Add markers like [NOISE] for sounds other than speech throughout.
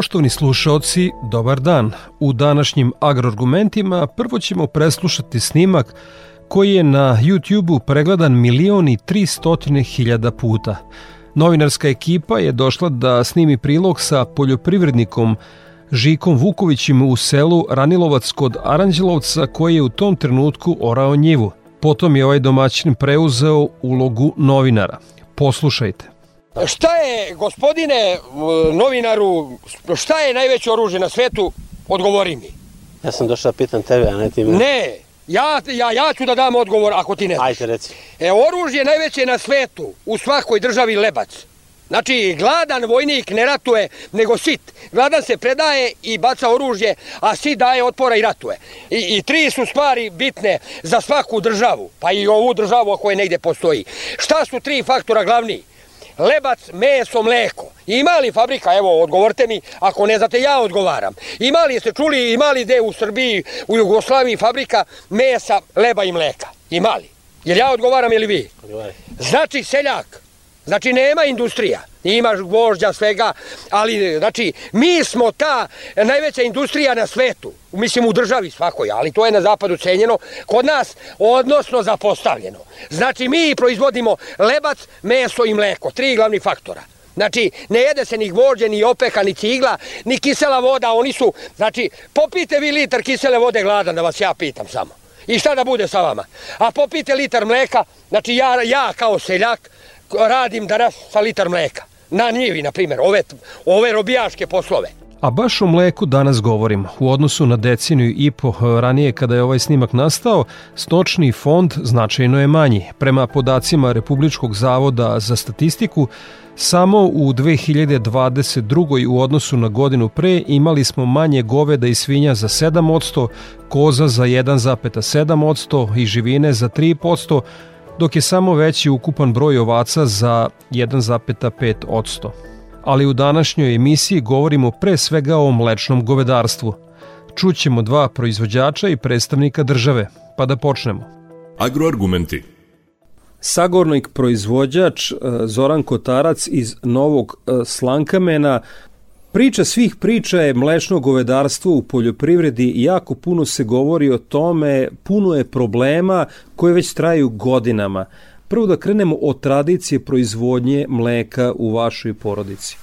Poštovni slušaoci, dobar dan. U današnjim agroargumentima prvo ćemo preslušati snimak koji je na YouTube-u pregledan milion i tristotine hiljada puta. Novinarska ekipa je došla da snimi prilog sa poljoprivrednikom Žikom Vukovićim u selu Ranilovac kod Aranđelovca koji je u tom trenutku orao njivu. Potom je ovaj domaćin preuzeo ulogu novinara. Poslušajte. Šta je, gospodine novinaru, šta je najveće oružje na svetu? Odgovori mi. Ja sam došao da pitam tebe, a ne ti me. Ne, ja, ja, ja ću da dam odgovor ako ti ne znaš. Ajde, reci. E, oružje najveće na svetu, u svakoj državi lebac. Znači, gladan vojnik ne ratuje, nego sit. Gladan se predaje i baca oružje, a sit daje otpora i ratuje. I, I tri su stvari bitne za svaku državu, pa i ovu državu ako je negde postoji. Šta su tri faktora glavni? Lebac, meso, mleko. Ima li fabrika, evo, odgovorite mi, ako ne znate, ja odgovaram. Ima li, ste čuli, ima li gde u Srbiji, u Jugoslaviji fabrika mesa, leba i mleka? Ima li? Jer ja odgovaram ili vi? Znači, seljak, Znači, nema industrija. Imaš gvožđa, svega, ali, znači, mi smo ta najveća industrija na svetu. Mislim, u državi svakoj, ali to je na zapadu cenjeno. Kod nas, odnosno, zapostavljeno. Znači, mi proizvodimo lebac, meso i mleko. Tri glavni faktora. Znači, ne jede se ni gvožđe, ni opeka, ni cigla, ni kisela voda. Oni su, znači, popite vi litar kisele vode gladan, da vas ja pitam samo. I šta da bude sa vama? A popite litar mleka, znači ja, ja kao seljak, radim danas sa litar mleka. Na njivi, na primjer, ove, ove robijaške poslove. A baš o mleku danas govorim. U odnosu na deceniju i po ranije kada je ovaj snimak nastao, stočni fond značajno je manji. Prema podacima Republičkog zavoda za statistiku, samo u 2022. u odnosu na godinu pre imali smo manje goveda i svinja za 7%, koza za 1,7% i živine za 3%, dok je samo veći ukupan broj ovaca za 1,5%. Ali u današnjoj emisiji govorimo pre svega o mlečnom govedarstvu. Čućemo dva proizvođača i predstavnika države, pa da počnemo. Agroargumenti. Sagornik proizvođač e, Zoran Kotarac iz Novog e, Slankamena Priča svih priča je mlečno govedarstvo u poljoprivredi jako puno se govori o tome, puno je problema koje već traju godinama. Prvo da krenemo od tradicije proizvodnje mleka u vašoj porodici.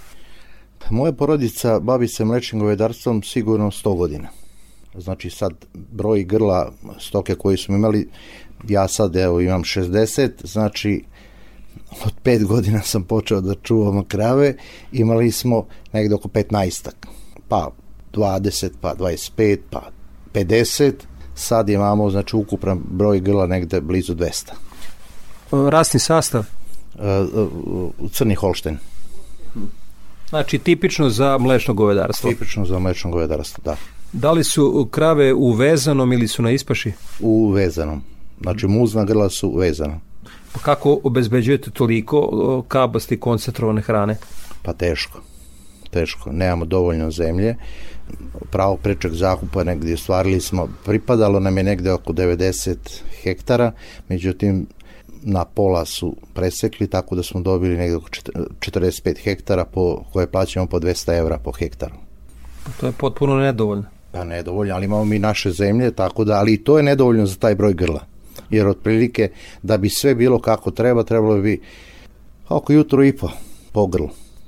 Moja porodica bavi se mlečnim govedarstvom sigurno 100 godina. Znači sad broj grla stoke koje smo imali, ja sad evo imam 60, znači od pet godina sam počeo da čuvamo krave, imali smo negde oko 15 pa 20, pa 25, pa 50, sad imamo znači ukupan broj grla negde blizu 200. Rasni sastav? Uh, uh, crni Holšten. Znači tipično za mlečno govedarstvo? Tipično za mlečno govedarstvo, da. Da li su krave u vezanom ili su na ispaši? U vezanom. Znači muzna grla su vezana. Pa kako obezbeđujete toliko kabasti koncentrovane hrane? Pa teško. Teško. Nemamo dovoljno zemlje. Pravo prečak zakupa negdje stvarili smo, pripadalo nam je negde oko 90 hektara, međutim na pola su presekli, tako da smo dobili negde oko 45 hektara po, koje plaćamo po 200 evra po hektaru. To je potpuno nedovoljno. Pa nedovoljno, ali imamo mi naše zemlje, tako da, ali i to je nedovoljno za taj broj grla jer otprilike da bi sve bilo kako treba, trebalo bi oko jutro i po pogrl,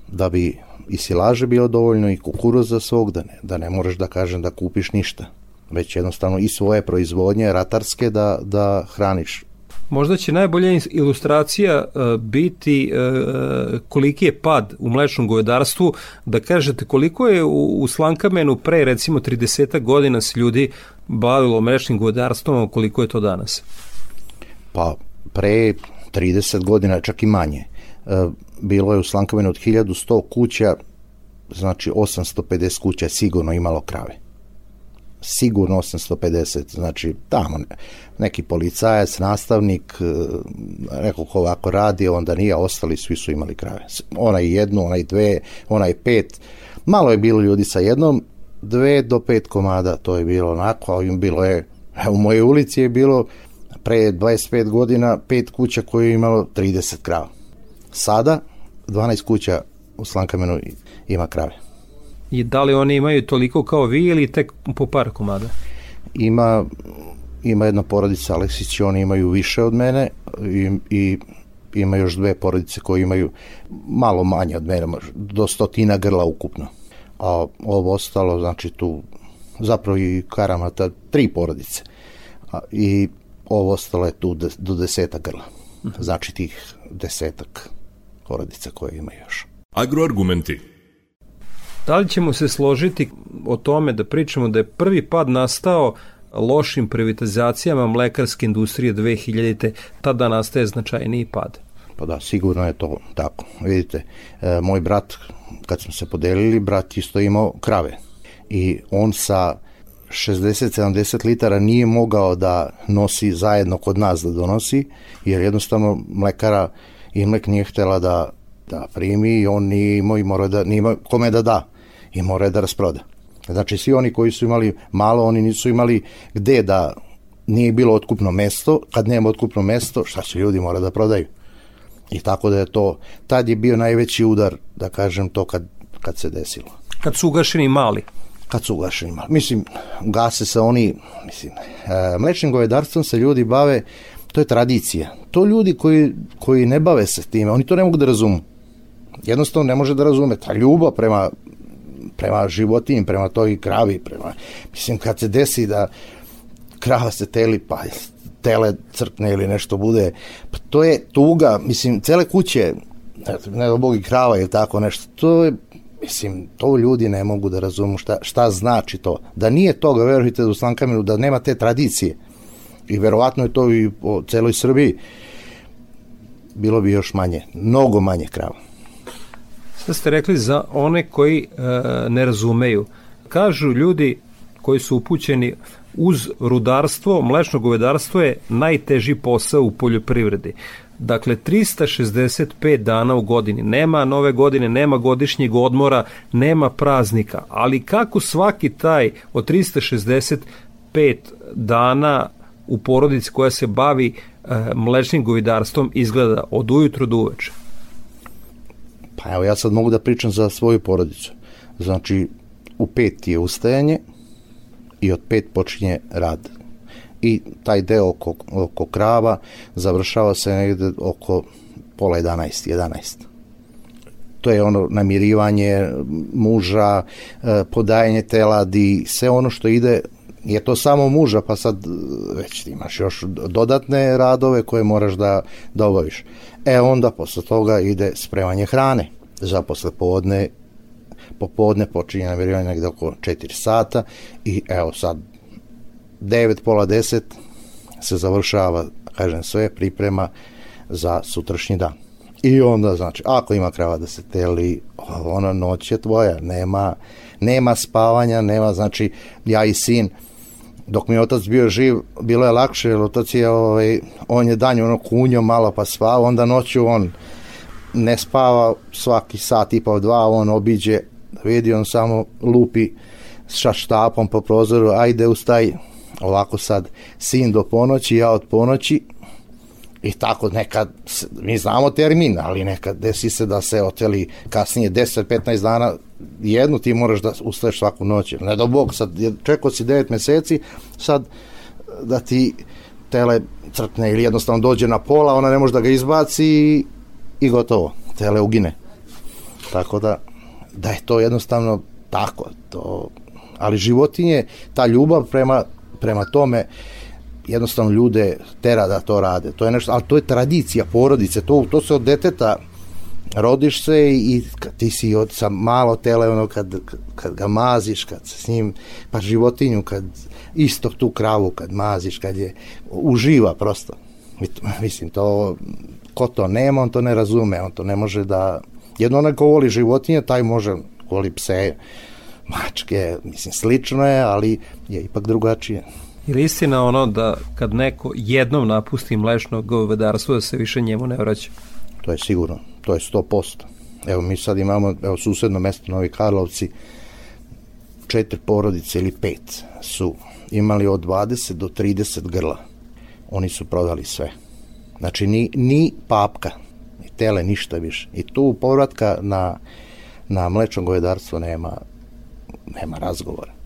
da bi i silaže bilo dovoljno i kukuruza svog, da ne, da ne moraš da kažem da kupiš ništa, već jednostavno i svoje proizvodnje ratarske da, da hraniš Možda će najbolja ilustracija e, biti e, koliki je pad u mlečnom govedarstvu, da kažete koliko je u, Slankamenu pre recimo 30 godina se ljudi bavilo mlečnim govedarstvom, koliko je to danas? Pa pre 30 godina, čak i manje. E, bilo je u Slankamenu od 1100 kuća, znači 850 kuća sigurno imalo krave sigurno 850, znači tamo neki policajac, nastavnik, e, neko ko ovako radi, onda nije, ostali svi su imali krave. Onaj jednu, onaj dve, onaj pet, malo je bilo ljudi sa jednom, dve do pet komada, to je bilo onako, a bilo je, u mojoj ulici je bilo pre 25 godina pet kuća koje je imalo 30 krava. Sada 12 kuća u Slankamenu ima krave. I da li oni imaju toliko kao vi ili tek po par komada? Ima, ima jedna porodica Aleksić, oni imaju više od mene i, i ima još dve porodice koje imaju malo manje od mene, do stotina grla ukupno. A ovo ostalo, znači tu zapravo i karamata, tri porodice. A, I ovo ostalo je tu do deseta grla. Mhm. Znači tih desetak porodica koje imaju još. Agroargumenti Da li ćemo se složiti o tome da pričamo da je prvi pad nastao lošim privatizacijama mlekarske industrije 2000. Tada nastaje značajniji pad? Pa da, sigurno je to tako. Vidite, e, moj brat, kad smo se podelili, brat isto imao krave. I on sa 60-70 litara nije mogao da nosi zajedno kod nas da donosi, jer jednostavno mlekara Imlek nije htela da, da primi i on nije imao i mora da, nije imao kome da da i mora da rasproda. Znači, svi oni koji su imali malo, oni nisu imali gde da nije bilo otkupno mesto, kad nema otkupno mesto, šta će ljudi mora da prodaju. I tako da je to, tad je bio najveći udar, da kažem to kad, kad se desilo. Kad su ugašeni mali? Kad su ugašeni mali. Mislim, gase se oni, mislim, e, mlečnim govedarstvom se ljudi bave, to je tradicija. To ljudi koji, koji ne bave se time, oni to ne mogu da razumu. Jednostavno ne može da razume. Ta ljubav prema prema životinji, prema toj kravi, prema, mislim, kad se desi da krava se teli, pa tele crkne ili nešto bude, pa to je tuga, mislim, cele kuće, ne da bog i krava ili tako nešto, to je, mislim, to ljudi ne mogu da razumu šta, šta znači to. Da nije toga, verujte, u Slankamenu, da nema te tradicije, i verovatno je to i po celoj Srbiji, bilo bi još manje, mnogo manje krava. Šta ste rekli za one koji e, ne razumeju? Kažu ljudi koji su upućeni uz rudarstvo, mlečno govedarstvo je najteži posao u poljoprivredi. Dakle, 365 dana u godini. Nema nove godine, nema godišnjeg odmora, nema praznika. Ali kako svaki taj od 365 dana u porodici koja se bavi e, mlečnim govedarstvom izgleda od ujutru do uveče? Pa evo, ja sad mogu da pričam za svoju porodicu. Znači, u pet je ustajanje i od pet počinje rad. I taj deo oko, oko krava završava se negde oko pola 11, 11. To je ono namirivanje muža, e, podajanje teladi, sve ono što ide je to samo muža, pa sad već imaš još dodatne radove koje moraš da, da obaviš. E onda posle toga ide spremanje hrane za posle povodne popodne počinje namirivanje negde oko 4 sata i evo sad 9, pola 10 se završava, kažem sve, priprema za sutrašnji dan. I onda, znači, ako ima krava da se teli, ona noć je tvoja, nema, nema spavanja, nema, znači, ja i sin, dok mi je otac bio živ, bilo je lakše, jer otac je, ovaj, on je danju ono kunjo malo pa spava, onda noću on ne spava svaki sat i pa dva, on obiđe, vidi on samo lupi sa štapom po prozoru, ajde ustaj, ovako sad sin do ponoći, ja od ponoći, i tako nekad, mi znamo termin, ali nekad desi se da se oteli kasnije 10-15 dana, jednu ti moraš da ustaješ svaku noć. Ne do Bog, sad čekao si 9 meseci, sad da ti tele crkne ili jednostavno dođe na pola, ona ne može da ga izbaci i, i gotovo, tele ugine. Tako da, da je to jednostavno tako, to, ali životinje, ta ljubav prema, prema tome, jednostavno ljude tera da to rade. To je nešto, ali to je tradicija porodice, to, to se od deteta rodiš se i ti si od sa malo tele ono kad, kad ga maziš kad s njim pa životinju kad isto tu kravu kad maziš kad je uživa prosto mislim to ko to nema on to ne razume on to ne može da jedno onaj ko voli životinje taj može voli pse mačke mislim slično je ali je ipak drugačije Ili istina ono da kad neko jednom napusti mlečnog govedarstvo da se više njemu ne vraća? To je sigurno, to je 100%. Evo mi sad imamo, evo susedno mesto Novi Karlovci, četiri porodice ili pet su imali od 20 do 30 grla. Oni su prodali sve. Znači ni, ni papka, ni tele, ništa više. I tu povratka na, na mlečno govedarstvo nema, nema razgovora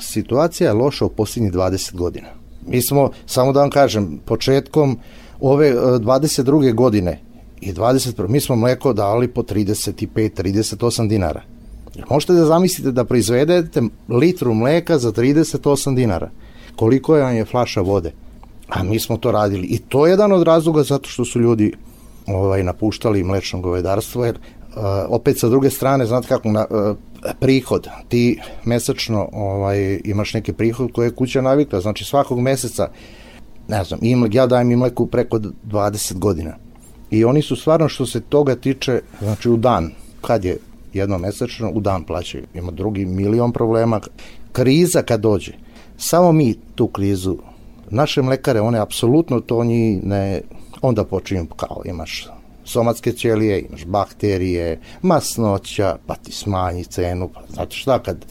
situacija je loša u posljednjih 20 godina. Mi smo, samo da vam kažem, početkom ove 22. E, godine i 21. mi smo mleko dali po 35-38 dinara. Možete da zamislite da proizvedete litru mleka za 38 dinara. Koliko je vam je flaša vode? A mi smo to radili. I to je jedan od razloga zato što su ljudi ovaj napuštali mlečno govedarstvo jer uh, opet sa druge strane znate kako na, uh, prihod, ti mesečno ovaj, imaš neki prihod koje je kuća navikla, znači svakog meseca, ne znam, im, ja dajem im mleku preko 20 godina. I oni su stvarno što se toga tiče, znači u dan, kad je jedno mesečno, u dan plaćaju. Ima drugi milion problema. Kriza kad dođe, samo mi tu krizu, naše mlekare, one apsolutno to njih ne, onda počinju kao imaš somatske ćelije, imaš bakterije, masnoća, pa ti smanji cenu, pa znate šta kad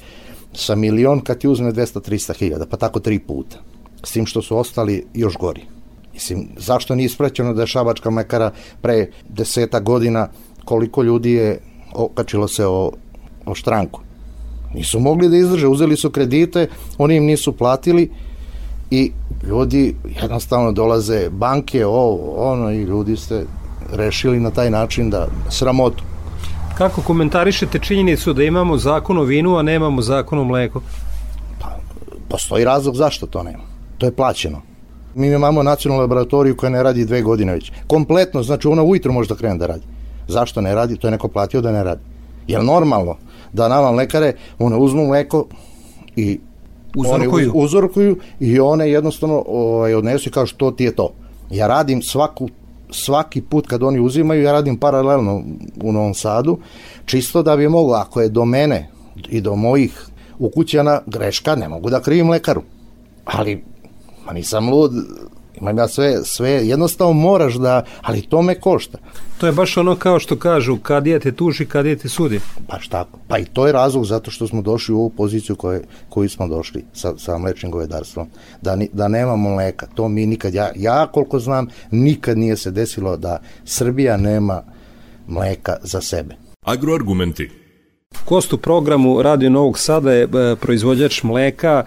sa milion kad ti uzme 200-300 hiljada, pa tako tri puta. S tim što su ostali još gori. Mislim, zašto nije ispraćeno da je šabačka mekara pre deseta godina koliko ljudi je okačilo se o, o štranku. Nisu mogli da izdrže, uzeli su kredite, oni im nisu platili i ljudi jednostavno dolaze banke, ovo, ono i ljudi se rešili na taj način da sramotu. Kako komentarišete činjenicu da imamo zakon o vinu, a nemamo zakon o mleku? Pa, postoji razlog zašto to nema. To je plaćeno. Mi imamo nacionalnu laboratoriju koja ne radi dve godine već. Kompletno, znači ona ujutro može da krene da radi. Zašto ne radi? To je neko platio da ne radi. Je normalno da nama lekare, one uzmu mleko i uzorkuju. One uzorkuju i one jednostavno ovaj, odnesu i kao što ti je to. Ja radim svaku svaki put kad oni uzimaju, ja radim paralelno u Novom Sadu, čisto da bi moglo, ako je do mene i do mojih ukućana greška, ne mogu da krivim lekaru. Ali, ma nisam lud, imam ja sve, sve, jednostavno moraš da, ali to me košta. To je baš ono kao što kažu, kad je te tuži, kad je te sudi. Baš tako. Pa i to je razlog zato što smo došli u ovu poziciju koje, koju smo došli sa, sa mlečnim govedarstvom. Da, ni, da nemamo mleka. To mi nikad, ja, ja koliko znam, nikad nije se desilo da Srbija nema mleka za sebe. Agroargumenti. Kost u programu Radio Novog Sada je e, proizvođač mleka,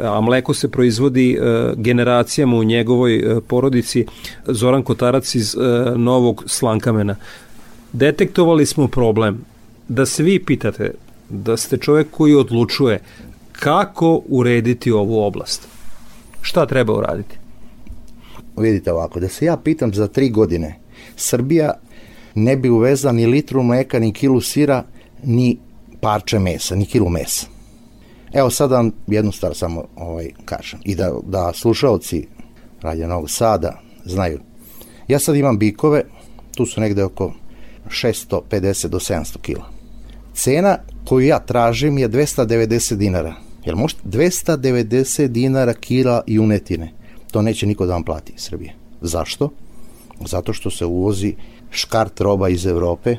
a mleko se proizvodi e, generacijama u njegovoj e, porodici Zoran Kotarac iz e, Novog Slankamena. Detektovali smo problem da se vi pitate da ste čovjek koji odlučuje kako urediti ovu oblast. Šta treba uraditi? Vidite ovako, da se ja pitam za tri godine, Srbija ne bi uvezla ni litru mleka, ni kilu sira, ni parče mesa, ni kilu mesa. Evo sad vam jednu stvar samo ovaj, kažem i da, da slušalci Radio Novog Sada znaju. Ja sad imam bikove, tu su negde oko 650 do 700 kila. Cena koju ja tražim je 290 dinara. Jel možete 290 dinara kila junetine. To neće niko da vam plati iz Srbije. Zašto? Zato što se uvozi škart roba iz Evrope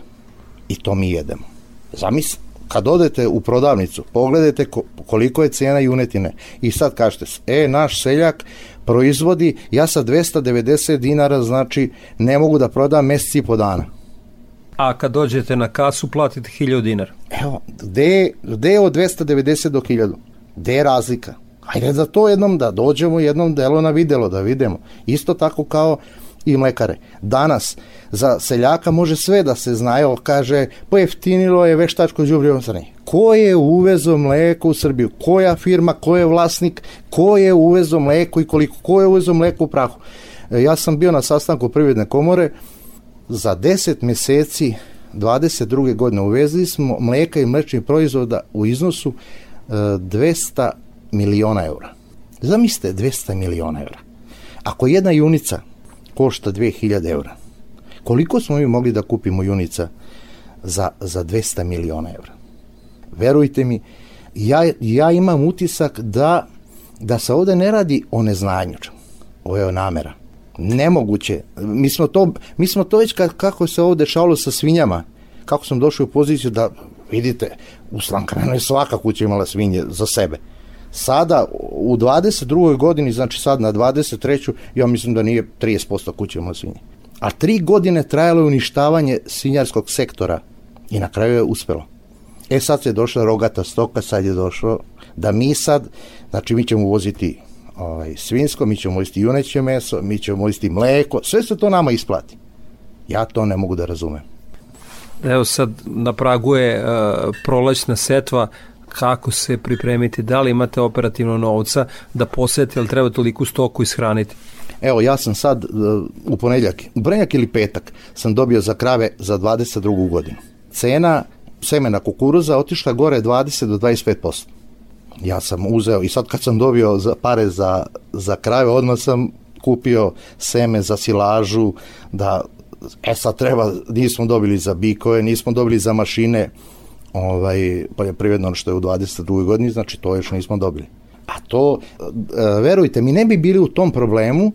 i to mi jedemo. Zamisli, kad odete u prodavnicu, pogledajte koliko je cena junetine i sad kažete, e, naš seljak proizvodi, ja sa 290 dinara, znači, ne mogu da prodam meseci i po dana. A kad dođete na kasu, platite 1000 dinara. Evo, gde, gde je od 290 do 1000? Gde je razlika? Hajde za to jednom da dođemo jednom delo na videlo da vidimo. Isto tako kao i mlekare. Danas za seljaka može sve da se zna, evo kaže pojeftinilo je veštačko đubrivo strane. Ko je uvezo mleko u Srbiju? Koja firma, ko je vlasnik, ko je uvezo mleko i koliko, ko je uvezo mleko u prahu? E, ja sam bio na sastanku Privredne komore, za 10 meseci 22. godine uvezli smo mleka i mlečnih proizvoda u iznosu 200 miliona eura. Zamislite 200 miliona eura. Ako jedna junica košta 2000 eura, koliko smo mi mogli da kupimo junica za, za 200 miliona eura? Verujte mi, ja, ja imam utisak da, da se ovde ne radi o neznanju. Ovo je o namera. Nemoguće. Mi smo to, mi smo to već kako se ovo dešavalo sa svinjama, kako sam došao u poziciju da, vidite, u Slankanu je svaka kuća imala svinje za sebe. Sada, u 22. godini, znači sad na 23. ja mislim da nije 30% kuća imala svinje. A tri godine trajalo je uništavanje svinjarskog sektora i na kraju je uspelo. E sad se je došla rogata stoka, sad je došlo da mi sad, znači mi ćemo uvoziti ovaj, svinsko, mi ćemo uvoziti juneće meso, mi ćemo uvoziti mleko, sve se to nama isplati. Ja to ne mogu da razumem. Evo sad na pragu je uh, prolećna setva, kako se pripremiti, da li imate operativno novca da posete, ali treba toliko stoku ishraniti? Evo, ja sam sad uh, u ponedljak, u ponedljak ili petak sam dobio za krave za 22. godinu. Cena semena kukuruza otišla gore 20 do 25%. Ja sam uzeo i sad kad sam dobio za pare za, za krave, odmah sam kupio seme za silažu, da e sad treba, nismo dobili za bikove, nismo dobili za mašine, ovaj, poljoprivredno što je u 22. godini, znači to još nismo dobili. A to, e, verujte, mi ne bi bili u tom problemu,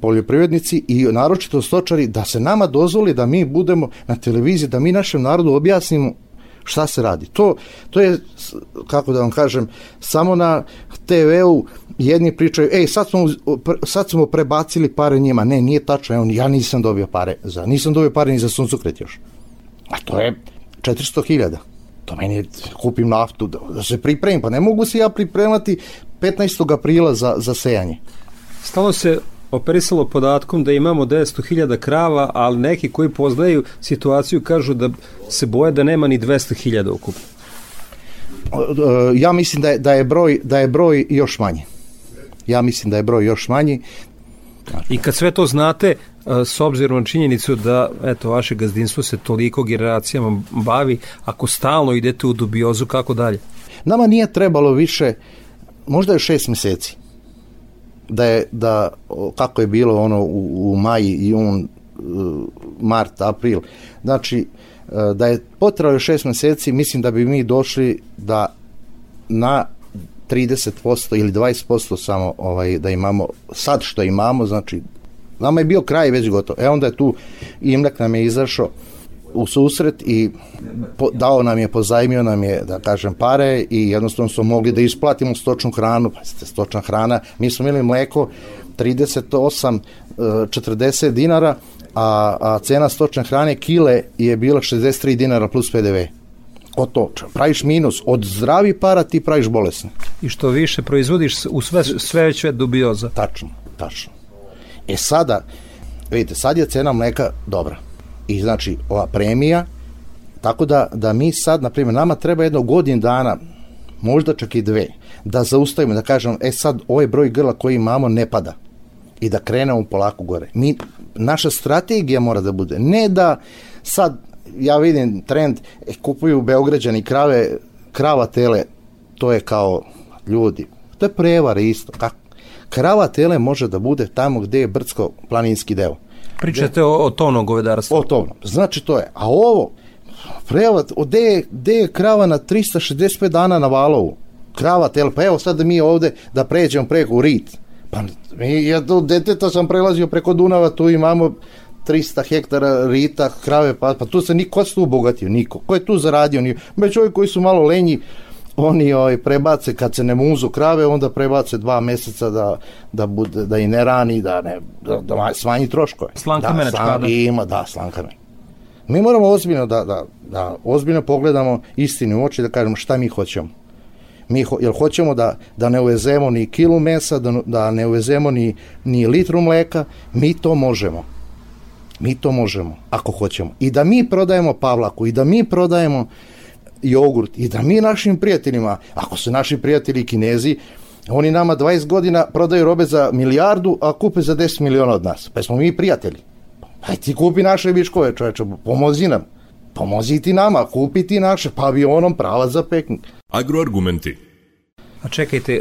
poljoprivrednici i naročito stočari, da se nama dozvoli da mi budemo na televiziji, da mi našem narodu objasnimo šta se radi. To, to je, kako da vam kažem, samo na TV-u jedni pričaju, ej, sad smo, sad smo prebacili pare njima. Ne, nije tačno, evo, ja nisam dobio pare za, nisam dobio pare ni za suncokret još. A to je 400.000. To meni kupim naftu da, da se pripremim, pa ne mogu se ja pripremati 15. aprila za, za sejanje. Stalo se operisalo podatkom da imamo 900.000 krava, ali neki koji poznaju situaciju kažu da se boje da nema ni 200.000 ukupno. Ja mislim da je, da je broj da je broj još manji. Ja mislim da je broj još manji. I kad sve to znate, s obzirom na činjenicu da eto vaše gazdinstvo se toliko generacijama bavi, ako stalno idete u dubiozu, kako dalje? Nama nije trebalo više, možda je šest meseci da je da kako je bilo ono u, u maji on e, mart april znači e, da je potrebalo šest meseci mislim da bi mi došli da na 30% ili 20% samo ovaj da imamo sad što imamo znači nama je bio kraj već gotov e onda je tu Imlek nam je izašao u susret i po, dao nam je, pozajmio nam je, da kažem, pare i jednostavno smo mogli da isplatimo stočnu hranu, pa ste stočna hrana, mi smo imali mleko 38, 40 e, dinara, a, a cena stočne hrane kile je bila 63 dinara plus PDV. O to, praviš minus, od zdravi para ti praviš bolesne. I što više proizvodiš u sve, sve veće dubioza. Tačno, tačno. E sada, vidite, sad je cena mleka dobra i znači ova premija, tako da, da mi sad, na primjer, nama treba jedno godin dana, možda čak i dve, da zaustavimo, da kažemo, e sad ovaj broj grla koji imamo ne pada i da krenemo polako gore. Mi, naša strategija mora da bude, ne da sad, ja vidim trend, e, kupuju Beograđani krave, krava tele, to je kao ljudi, to je prevara isto, kako? Krava tele može da bude tamo gde je brdsko-planinski deo. Pričate o, o tovnom govedarstvu. O tovnom. Znači to je. A ovo, prevat, gde je, gde je krava na 365 dana na valovu? Krava, tel, pa evo sad da mi ovde da pređemo preko Rit. Pa mi, ja do deteta sam prelazio preko Dunava, tu imamo 300 hektara rita, krave, pa, pa tu se niko se tu obogatio, niko. Ko je tu zaradio? Ni, već ovi koji su malo lenji, oni ovaj, prebace kad se ne muzu krave, onda prebace dva meseca da, da, bude, da i ne rani, da, ne, da, da smanji troškove. Slanka da, menečka. Da. Ima, da, slanka menečka. Mi moramo ozbiljno da, da, da ozbiljno pogledamo istinu u oči da kažemo šta mi hoćemo. Mi ho, jel hoćemo da, da ne uvezemo ni kilu mesa, da, da ne uvezemo ni, ni litru mleka, mi to možemo. Mi to možemo, ako hoćemo. I da mi prodajemo Pavlaku, i da mi prodajemo jogurt, i da mi našim prijateljima, ako su naši prijatelji kinezi, oni nama 20 godina prodaju robe za milijardu, a kupe za 10 miliona od nas. Pa smo mi prijatelji. Aj ti kupi naše viškove, čoveče, pomozi nam. Pomozi ti nama, kupi ti naše, pa avionom prava za Peking. Agroargumenti. A čekajte,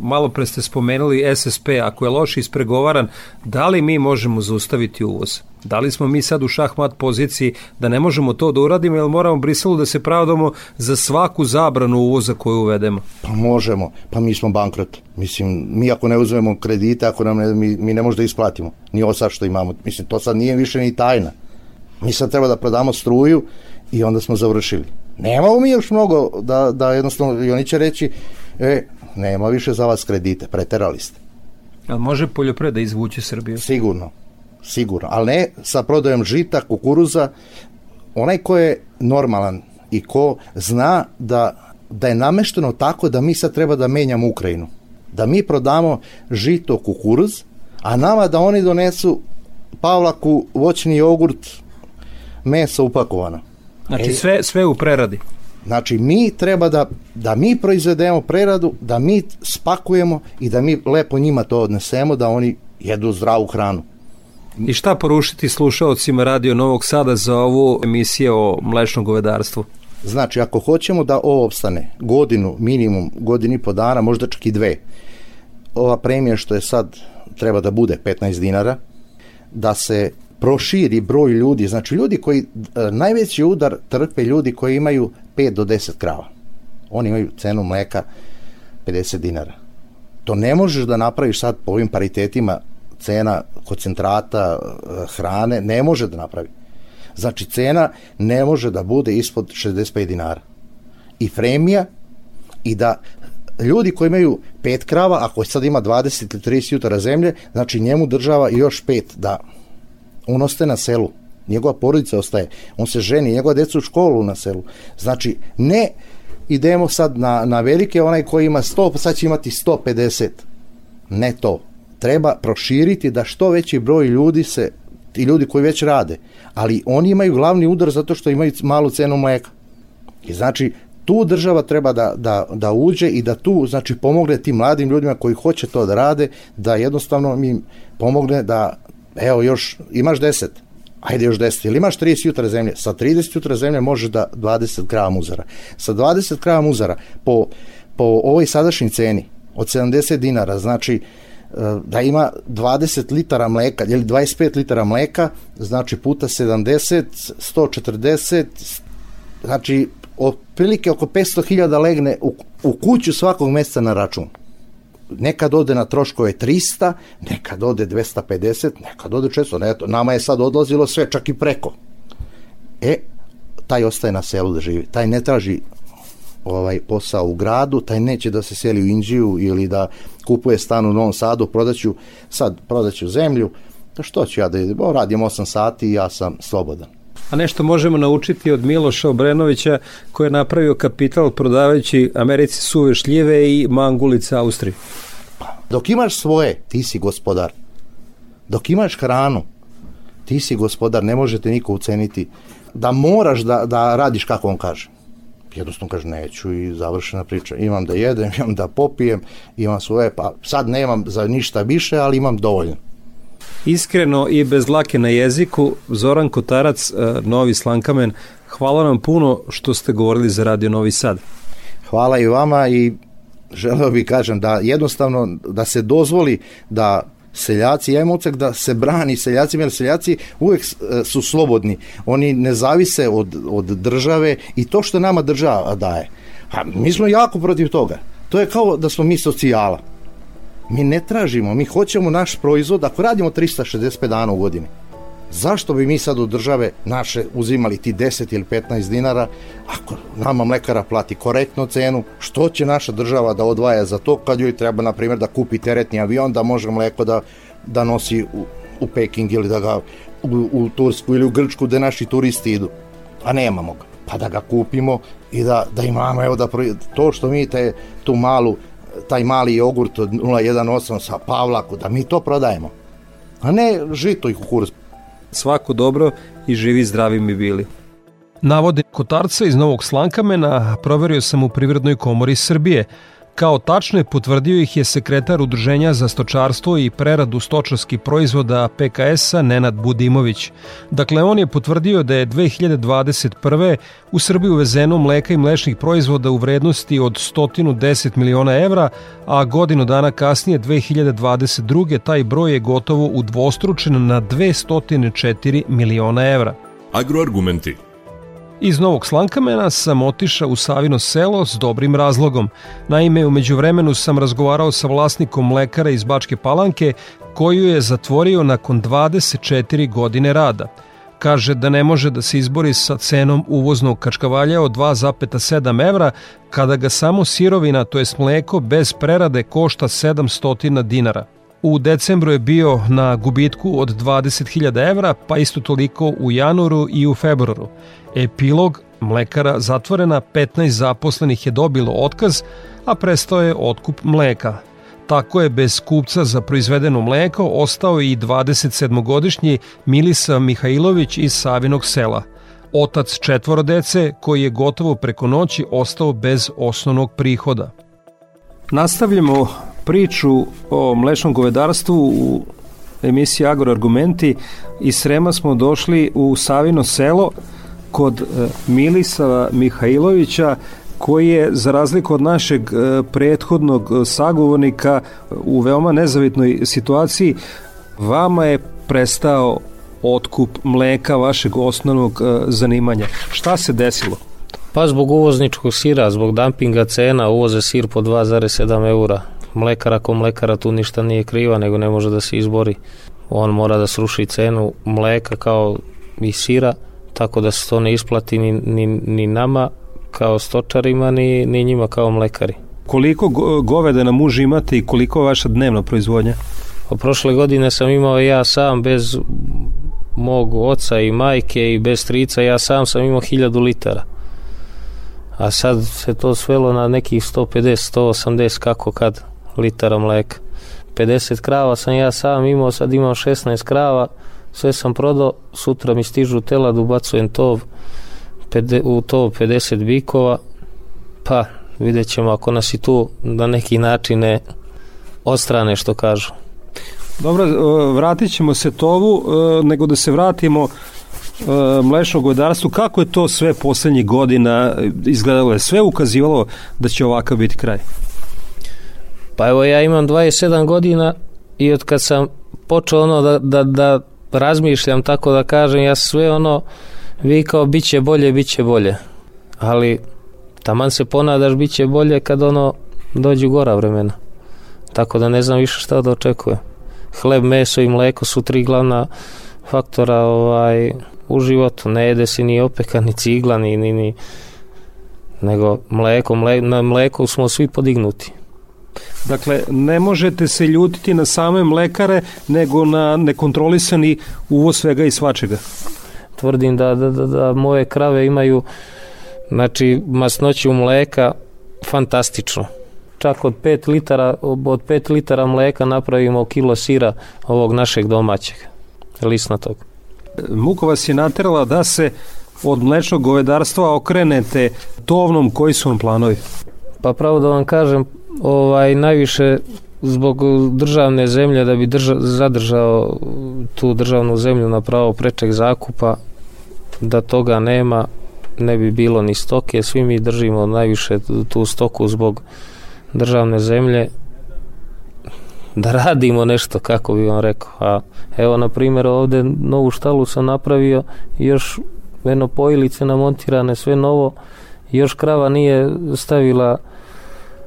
malo pre ste spomenuli SSP, ako je loš ispregovaran, da li mi možemo zaustaviti uvoz? Da li smo mi sad u šahmat poziciji da ne možemo to da uradimo, jer moramo Briselu da se pravdamo za svaku zabranu uvoza koju uvedemo? Pa možemo, pa mi smo bankrot. Mislim, mi ako ne uzmemo kredite, ako nam ne, mi, mi ne možemo da isplatimo. Ni ovo sad što imamo. Mislim, to sad nije više ni tajna. Mi sad treba da prodamo struju i onda smo završili. Nemamo mi još mnogo da, da jednostavno, i oni će reći, e, nema više za vas kredite, preterali ste. Ali može poljopreda izvući Srbiju? Sigurno, sigurno, ali ne sa prodajom žita, kukuruza, onaj ko je normalan i ko zna da, da je namešteno tako da mi sad treba da menjamo Ukrajinu. Da mi prodamo žito, kukuruz, a nama da oni donesu pavlaku, voćni jogurt, meso upakovano. Znači e, sve, sve u preradi. Znači mi treba da, da mi proizvedemo preradu, da mi spakujemo i da mi lepo njima to odnesemo, da oni jedu zdravu hranu. I šta porušiti slušalcima Radio Novog Sada za ovu emisiju o mlečnom govedarstvu? Znači, ako hoćemo da ovo opstane godinu, minimum godini po dana, možda čak i dve, ova premija što je sad treba da bude 15 dinara, da se proširi broj ljudi, znači ljudi koji, e, najveći udar trpe ljudi koji imaju 5 do 10 krava. Oni imaju cenu mleka 50 dinara. To ne možeš da napraviš sad po ovim paritetima cena koncentrata e, hrane, ne može da napravi. Znači cena ne može da bude ispod 65 dinara. I fremija i da ljudi koji imaju pet krava, ako sad ima 20 ili 30 jutara zemlje, znači njemu država još pet da on ostaje na selu, njegova porodica ostaje, on se ženi, njegova deca u školu na selu. Znači, ne idemo sad na, na velike, onaj koji ima 100, pa sad će imati 150. Ne to. Treba proširiti da što veći broj ljudi se, ti ljudi koji već rade, ali oni imaju glavni udar zato što imaju malu cenu mleka. I znači, tu država treba da, da, da uđe i da tu znači pomogne tim mladim ljudima koji hoće to da rade, da jednostavno mi pomogne da evo još, imaš 10, ajde još 10, ili imaš 30 jutra zemlje, sa 30 jutra zemlje možeš da 20 grama muzara. Sa 20 grama muzara po, po ovoj sadašnjoj ceni od 70 dinara, znači e, da ima 20 litara mleka ili 25 litara mleka, znači puta 70, 140, znači otprilike oko 500.000 legne u, u kuću svakog meseca na račun nekad ode na troškove 300, nekad ode 250, nekad ode 400, ne, nama je sad odlazilo sve, čak i preko. E, taj ostaje na selu da živi, taj ne traži ovaj posao u gradu, taj neće da se seli u Inđiju ili da kupuje stan u Novom Sadu, prodaću, sad prodaću zemlju, to što ću ja da idem, radim 8 sati i ja sam slobodan. A nešto možemo naučiti od Miloša Obrenovića koji je napravio kapital prodavajući Americi suve šljive i mangulice Austriji. Dok imaš svoje, ti si gospodar. Dok imaš hranu, ti si gospodar, ne možete niko uceniti da moraš da, da radiš kako on kaže. Jednostavno kaže neću i završena priča. Imam da jedem, [LAUGHS] imam da popijem, imam svoje, pa sad nemam za ništa više, ali imam dovoljno. Iskreno i bez lake na jeziku, Zoran Kotarac, e, Novi Slankamen, hvala nam puno što ste govorili za Radio Novi Sad. Hvala i vama i želeo bih kažem da jednostavno da se dozvoli da seljaci, ja imam da se brani seljacima, jer seljaci uvek e, su slobodni. Oni ne zavise od, od države i to što nama država daje. A mi smo jako protiv toga. To je kao da smo mi socijala. Mi ne tražimo, mi hoćemo naš proizvod, ako radimo 365 dana u godini, zašto bi mi sad od države naše uzimali ti 10 ili 15 dinara, ako nama mlekara plati korektno cenu, što će naša država da odvaja za to kad joj treba, na primjer, da kupi teretni avion, da može mleko da, da nosi u, u Peking ili da ga u, u Tursku ili u Grčku gde naši turisti idu, a nemamo ga. Pa da ga kupimo i da, da imamo, evo da to što mi te, tu malu taj mali jogurt od 0,18 sa pavlaku, da mi to prodajemo. A ne žito i kukuruz. Svako dobro i živi zdravi mi bili. Navode Kotarca iz Novog Slankamena proverio sam u Privrednoj komori Srbije. Kao tačno je potvrdio ih je sekretar Udruženja za stočarstvo i preradu stočarskih proizvoda PKS-a Nenad Budimović. Dakle, on je potvrdio da je 2021. u Srbiji uvezeno mleka i mlečnih proizvoda u vrednosti od 110 miliona evra, a godinu dana kasnije, 2022. taj broj je gotovo udvostručen na 204 miliona evra. Agroargumenti – Iz Novog Slankamena sam otišao u Savino selo s dobrim razlogom. Naime, umeđu vremenu sam razgovarao sa vlasnikom mlekara iz Bačke Palanke, koju je zatvorio nakon 24 godine rada. Kaže da ne može da se izbori sa cenom uvoznog kačkavalja od 2,7 evra, kada ga samo sirovina, to je mleko, bez prerade košta 700 dinara. U decembru je bio na gubitku od 20.000 evra, pa isto toliko u januaru i u februaru. Epilog, mlekara zatvorena, 15 zaposlenih je dobilo otkaz, a prestao je otkup mleka. Tako je bez kupca za proizvedeno mleko ostao i 27-godišnji Milisa Mihajlović iz Savinog sela. Otac četvoro dece koji je gotovo preko noći ostao bez osnovnog prihoda. Nastavljamo priču o mlečnom govedarstvu u emisiji Agroargumenti. Iz Srema smo došli u Savino selo kod e, Milisa Mihajlovića koji je za razliku od našeg e, prethodnog sagovornika u veoma nezavitnoj situaciji vama je prestao otkup mleka vašeg osnovnog e, zanimanja. Šta se desilo? Pa zbog uvozničkog sira, zbog dumpinga cena uvoze sir po 2,7 eura mlekara ko mlekara tu ništa nije kriva, nego ne može da se izbori. On mora da sruši cenu mleka kao i sira, tako da se to ne isplati ni, ni, ni nama kao stočarima, ni, ni njima kao mlekari. Koliko goveda na muž imate i koliko je vaša dnevna proizvodnja? O prošle godine sam imao ja sam bez mog oca i majke i bez strica, ja sam sam imao 1000 litara a sad se to svelo na nekih 150, 180 kako kad litara mleka. 50 krava sam ja sam imao, sad imam 16 krava, sve sam prodao, sutra mi stižu telad, ubacujem tov, u to 50 bikova, pa vidjet ćemo ako nas i tu na neki način ne ostrane što kažu. Dobro, vratit ćemo se tovu, e, nego da se vratimo e, mlečnom govedarstvu. Kako je to sve poslednjih godina izgledalo? Je sve ukazivalo da će ovakav biti kraj? Pa evo ja imam 27 godina i od kad sam počeo ono da, da, da razmišljam tako da kažem, ja sve ono vikao bit će bolje, bit će bolje. Ali taman se ponadaš bit će bolje kad ono dođu gora vremena. Tako da ne znam više šta da očekuje. Hleb, meso i mleko su tri glavna faktora ovaj, u životu. Ne jede se ni opeka, ni cigla, ni, ni, ni nego mleko, mle, na mleko smo svi podignuti. Dakle, ne možete se ljutiti na same mlekare, nego na nekontrolisani uvoz svega i svačega. Tvrdim da, da, da, da moje krave imaju znači masnoću mleka fantastično. Čak od 5 litara, od 5 litara mleka napravimo kilo sira ovog našeg domaćeg, lisnatog. Muka vas je naterala da se od mlečnog govedarstva okrenete tovnom, koji su vam planovi? Pa pravo da vam kažem, ovaj najviše zbog državne zemlje da bi drža, zadržao tu državnu zemlju na pravo prečeg zakupa da toga nema ne bi bilo ni stoke. Svi mi držimo najviše tu stoku zbog državne zemlje da radimo nešto kako bi vam rekao. A evo na primjer ovde novu štalu sam napravio još eno pojilice namontirane sve novo još krava nije stavila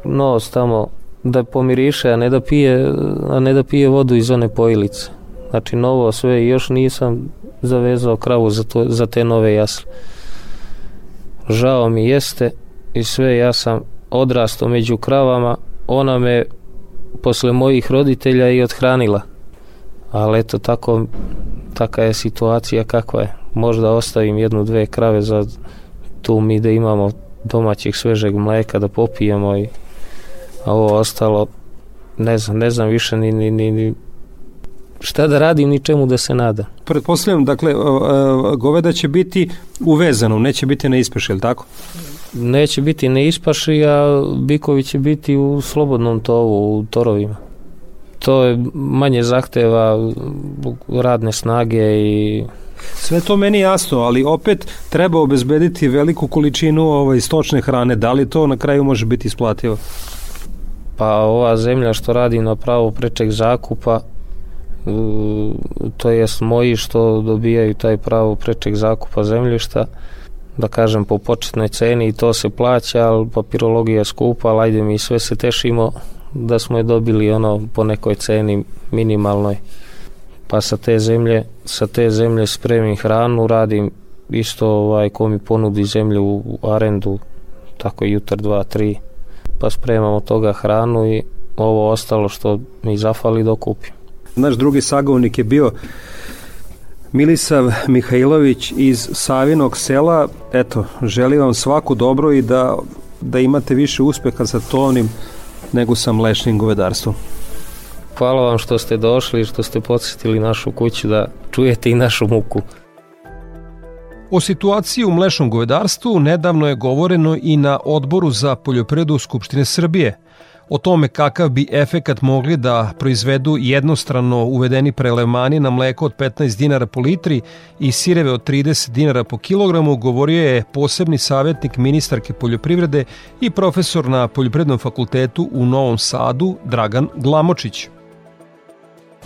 nos tamo da pomiriše, a ne da pije, a ne da pije vodu iz one pojilice. Znači novo sve još nisam zavezao kravu za, to, za te nove jasle. Žao mi jeste i sve ja sam odrastao među kravama, ona me posle mojih roditelja i odhranila. Ali eto tako taka je situacija kakva je. Možda ostavim jednu, dve krave za tu mi da imamo domaćeg svežeg mleka da popijemo i a ovo ostalo ne znam, ne znam više ni, ni, ni, ni šta da radim, ničemu da se nada. Pretpostavljam, dakle, goveda će biti uvezano, neće biti na ispaši, je tako? Neće biti na ispaši, a bikovi će biti u slobodnom tovu, u torovima. To je manje zahteva radne snage i Sve to meni jasno, ali opet treba obezbediti veliku količinu ovaj, stočne hrane. Da li to na kraju može biti isplativo? Pa ova zemlja što radi na pravo prečeg zakupa, to jest moji što dobijaju taj pravo prečeg zakupa zemljišta, da kažem po početnoj ceni i to se plaća, ali papirologija je skupa, ali ajde mi sve se tešimo da smo je dobili ono po nekoj ceni minimalnoj. Pa sa te zemlje sa te zemlje spremim hranu radim isto ovaj ko mi ponudi zemlju u arendu tako jutar 2 3 pa spremam od toga hranu i ovo ostalo što mi zafali dokupim naš drugi sagovnik je bio Milisav Mihajlović iz Savinog sela. Eto želim vam svaku dobro i da da imate više uspeha sa tonim nego sa mlečnim govedarstvom. Hvala vam što ste došli i što ste podsjetili našu kuću da čujete i našu muku. O situaciji u mlečnom govedarstvu nedavno je govoreno i na odboru za poljoprivredu Skupštine Srbije. O tome kakav bi efekat mogli da proizvedu jednostrano uvedeni prelevmani na mleko od 15 dinara po litri i sireve od 30 dinara po kilogramu govorio je posebni savjetnik ministarke poljoprivrede i profesor na Poljoprivrednom fakultetu u Novom Sadu Dragan Glamočić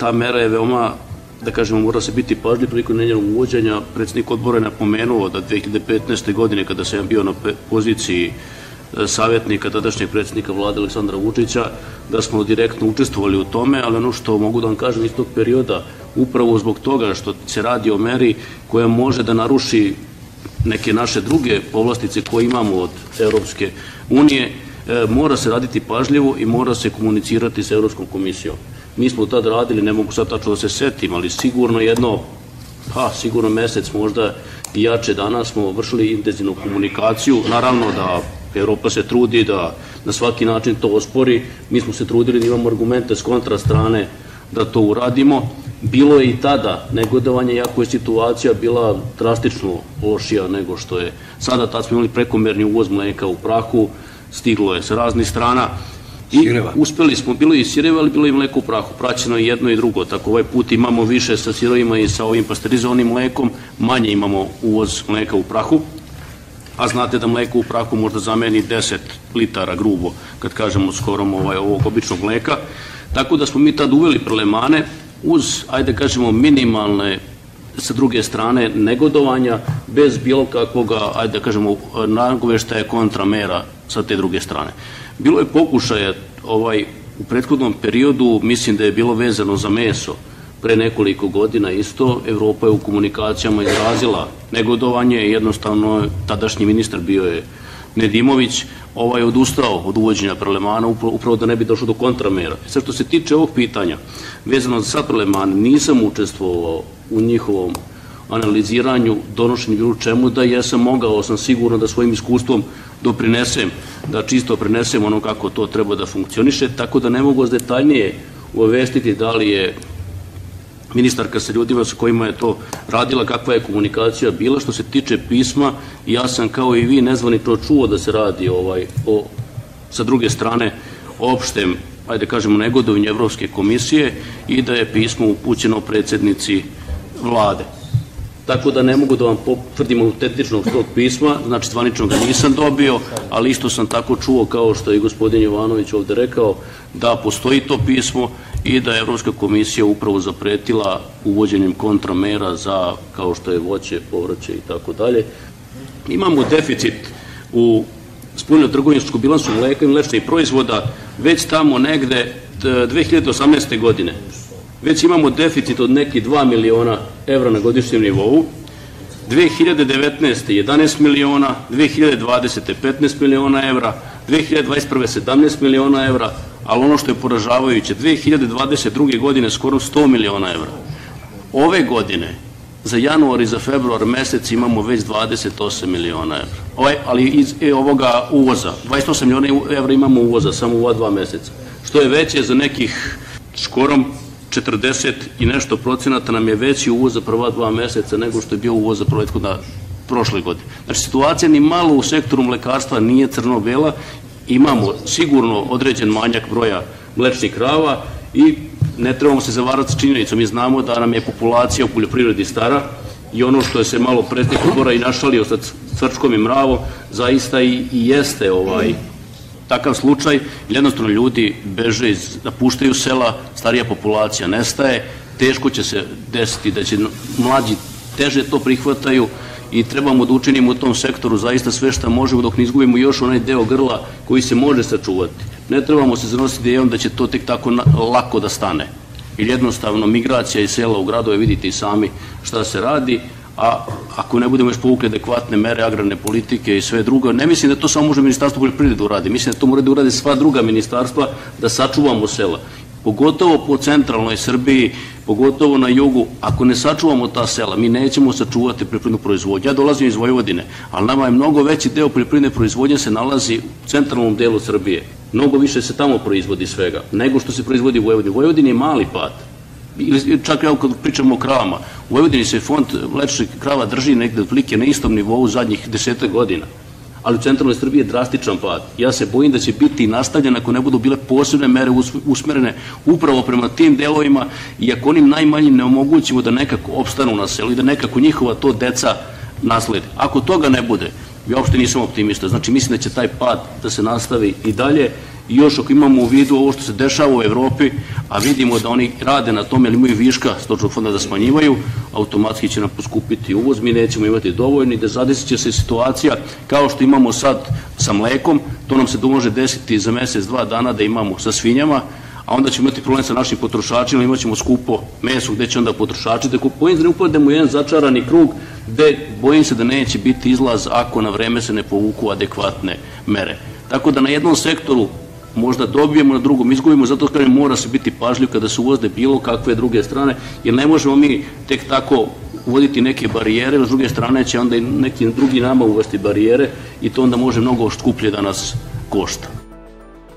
ta mera je veoma da kažemo, mora se biti pažljiv prilikom njenog uvođenja. Predsednik odbora je napomenuo da 2015. godine, kada sam bio na poziciji e, savjetnika tadašnjeg predsednika vlade Aleksandra Vučića, da smo direktno učestvovali u tome, ali ono što mogu da vam kažem iz tog perioda, upravo zbog toga što se radi o meri koja može da naruši neke naše druge povlastice koje imamo od Europske unije, e, mora se raditi pažljivo i mora se komunicirati sa Europskom komisijom. Mi smo tad radili, ne mogu sad tačno da se setim, ali sigurno jedno, pa sigurno mesec možda i jače dana smo vršili intenzivnu komunikaciju. Naravno da Evropa se trudi da na svaki način to ospori. Mi smo se trudili da imamo argumente s kontra strane da to uradimo. Bilo je i tada negodovanje, jako je situacija bila drastično lošija nego što je sada. Tad smo imali prekomerni uvoz mleka u prahu, stiglo je sa raznih strana. I sireva. uspeli smo, bilo i sireva, ali bilo i mleko u prahu, praćeno je jedno i drugo, tako ovaj put imamo više sa sirovima i sa ovim pasterizovanim mlekom, manje imamo uvoz mleka u prahu, a znate da mleko u prahu možda zameni 10 litara grubo, kad kažemo skorom ovaj, ovog običnog mleka, tako da smo mi tad uveli prelemane uz, ajde kažemo, minimalne sa druge strane negodovanja bez bilo kakvoga, ajde da kažemo, nagoveštaja kontramera sa te druge strane. Bilo je pokušaja ovaj, u prethodnom periodu, mislim da je bilo vezano za meso, pre nekoliko godina isto, Evropa je u komunikacijama izrazila negodovanje, jednostavno tadašnji ministar bio je Nedimović, ovaj odustao od uvođenja prelemana upravo, da ne bi došlo do kontramera. Sve što se tiče ovog pitanja, vezano za sad prelemane, nisam učestvovao u njihovom analiziranju, donošenju bilo čemu, da jesam mogao, sam sigurno da svojim iskustvom doprinesem, da čisto prenesem ono kako to treba da funkcioniše, tako da ne mogu detaljnije uvestiti da li je ministarka sa ljudima sa kojima je to radila, kakva je komunikacija bila. Što se tiče pisma, ja sam kao i vi nezvanično čuo da se radi ovaj, o, sa druge strane, opštem, ajde kažemo, negodovnje Evropske komisije i da je pismo upućeno predsednici vlade tako da ne mogu da vam potvrdim autentičnog tog pisma, znači zvanično ga nisam dobio, ali isto sam tako čuo kao što je gospodin Jovanović ovde rekao, da postoji to pismo i da je Evropska komisija upravo zapretila uvođenjem kontramera za, kao što je voće, povraće i tako dalje. Imamo deficit u spoljno trgovinsku bilansu mleka i mlečnih proizvoda već tamo negde 2018. godine već imamo deficit od neki 2 miliona evra na godišnjem nivou, 2019. 11 miliona, 2020. 15 miliona evra, 2021. 17 miliona evra, ali ono što je poražavajuće, 2022. godine skoro 100 miliona evra. Ove godine, za januar i za februar mesec imamo već 28 miliona evra. Ovaj, ali iz e, ovoga uvoza, 28 miliona evra imamo uvoza samo u ova dva meseca, što je veće za nekih skorom 40 i nešto procenata nam je veći uvoz za prva dva meseca nego što je bio uvoz za prethodna prošle godine. Znači, situacija ni malo u sektoru mlekarstva nije crno-bela, imamo sigurno određen manjak broja mlečnih krava i ne trebamo se zavarati s činjenicom. Mi znamo da nam je populacija u poljoprivredi stara i ono što je se malo pretnik odbora i našalio sa crčkom i mravom, zaista i, i jeste ovaj, takav slučaj, jednostavno ljudi beže iz, napuštaju sela, starija populacija nestaje, teško će se desiti da će mlađi teže to prihvataju i trebamo da učinimo u tom sektoru zaista sve što možemo dok ne izgubimo još onaj deo grla koji se može sačuvati. Ne trebamo se zanositi idejom da će to tek tako lako da stane. Ili jednostavno migracija iz sela u gradove, vidite i sami šta se radi, a ako ne budemo još povukli adekvatne mere agrarne politike i sve drugo, ne mislim da to samo može Ministarstvo poljoprivrede uradi, mislim da to mora da urade sva druga ministarstva da sačuvamo sela. Pogotovo po centralnoj Srbiji, pogotovo na jugu, ako ne sačuvamo ta sela, mi nećemo sačuvati poljoprivrednu proizvodnju. Ja dolazim iz Vojvodine, ali nama je mnogo veći deo poljoprivredne proizvodnje se nalazi u centralnom delu Srbije. Mnogo više se tamo proizvodi svega, nego što se proizvodi u Vojvodini. Vojvodini je mali pad čak ja kad pričamo o kravama, u Vojvodini se fond mlečnih krava drži negde otprilike na istom nivou zadnjih deseta godina ali u centralnoj Srbiji je drastičan pad. Ja se bojim da će biti nastavljen ako ne budu bile posebne mere usmerene upravo prema tim delovima i ako onim najmanjim ne omogućimo da nekako opstanu na selu i da nekako njihova to deca naslede. Ako toga ne bude, ja uopšte nisam optimista. Znači mislim da će taj pad da se nastavi i dalje. I još ako imamo u vidu ovo što se dešava u Evropi, a vidimo da oni rade na tome, ali imaju viška stočnog fonda da smanjivaju, automatski će nam poskupiti uvoz, mi nećemo imati dovoljni, da zadesit će se situacija kao što imamo sad sa mlekom, to nam se može desiti za mesec, dva dana da imamo sa svinjama, a onda ćemo imati problem sa našim potrošačima, imat ćemo skupo meso gde će onda potrošači da kupuju, da ne upademo u jedan začarani krug gde bojim se da neće biti izlaz ako na vreme se ne povuku adekvatne mere. Tako da na jednom sektoru možda dobijemo, na drugom izgubimo, zato kažem mora se biti pažljiv kada se uvozde bilo kakve druge strane, jer ne možemo mi tek tako uvoditi neke barijere, s druge strane će onda i neki drugi nama uvesti barijere i to onda može mnogo skuplje da nas košta.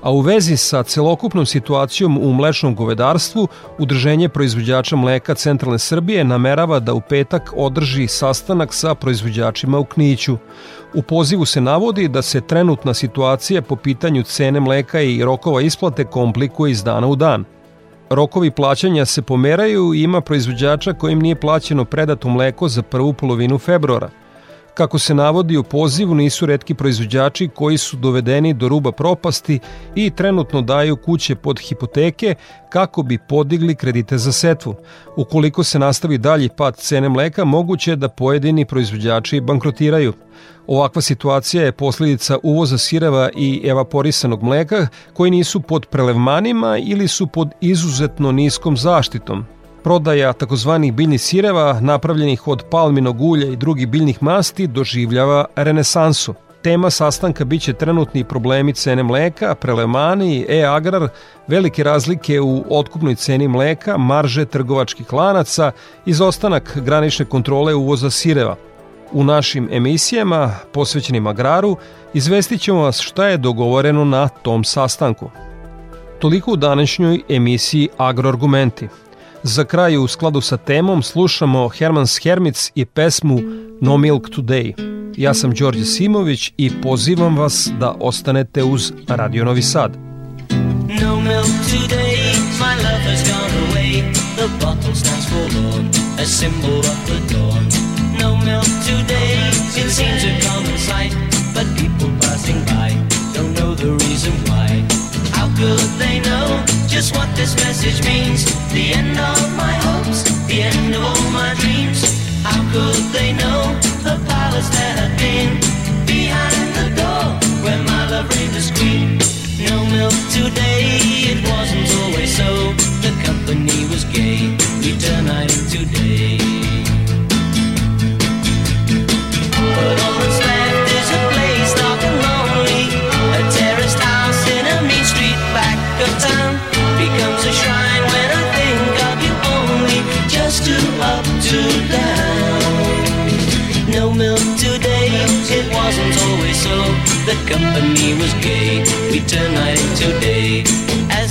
A u vezi sa celokupnom situacijom u mlečnom govedarstvu, Udrženje proizvođača mleka Centralne Srbije namerava da u petak održi sastanak sa proizvođačima u Kniću. U pozivu se navodi da se trenutna situacija po pitanju cene mleka i rokova isplate komplikuje iz dana u dan. Rokovi plaćanja se pomeraju i ima proizvođača kojim nije plaćeno predato mleko za prvu polovinu februara – Kako se navodi u pozivu, nisu redki proizvođači koji su dovedeni do ruba propasti i trenutno daju kuće pod hipoteke kako bi podigli kredite za setvu. Ukoliko se nastavi dalji pad cene mleka, moguće je da pojedini proizvođači bankrotiraju. Ovakva situacija je posljedica uvoza sireva i evaporisanog mleka koji nisu pod prelevmanima ili su pod izuzetno niskom zaštitom, prodaja takozvanih biljnih sireva napravljenih od palminog ulja i drugih biljnih masti doživljava renesansu. Tema sastanka biće trenutni problemi cene mleka, prelemani, e-agrar, velike razlike u otkupnoj ceni mleka, marže trgovačkih lanaca, izostanak granične kontrole uvoza sireva. U našim emisijama posvećenim agraru izvestit ćemo vas šta je dogovoreno na tom sastanku. Toliko u današnjoj emisiji Agroargumenti. Za kraj u skladu sa temom slušamo Hermans Hermits i pesmu No Milk Today. Ja sam Đorđe Simović i pozivam vas da ostanete uz Radio Novi Sad. No milk today, my love has gone away The bottle stands forlorn, a symbol of the dawn No milk today, it seems a common sight But people passing by don't know the reason why How could they know just what this message means? How could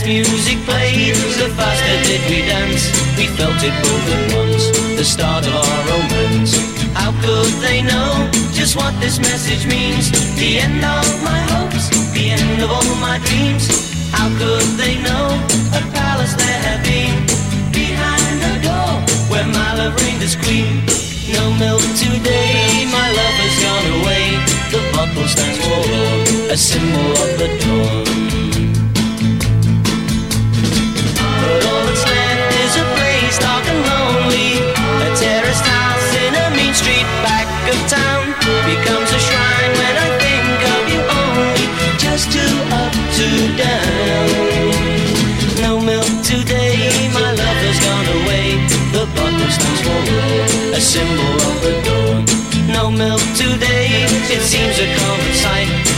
Music played, the faster did we dance. We felt it both at once, the start of our romance. How could they know just what this message means? The end of my hopes, the end of all my dreams. How could they know a palace there had been? Behind the door, where my love reigned as queen. No milk today, my love has gone away. The bottle stands forlorn, a symbol of the dawn.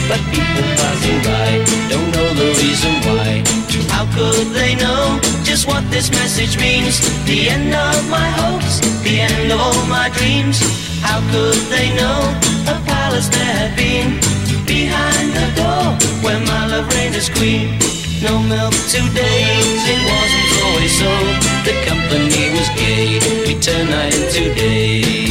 But people passing by don't know the reason why. How could they know just what this message means? The end of my hopes, the end of all my dreams. How could they know a palace there had been behind the door where my love reigned as queen? No milk today, it wasn't always so. The company was gay, we turn night into day.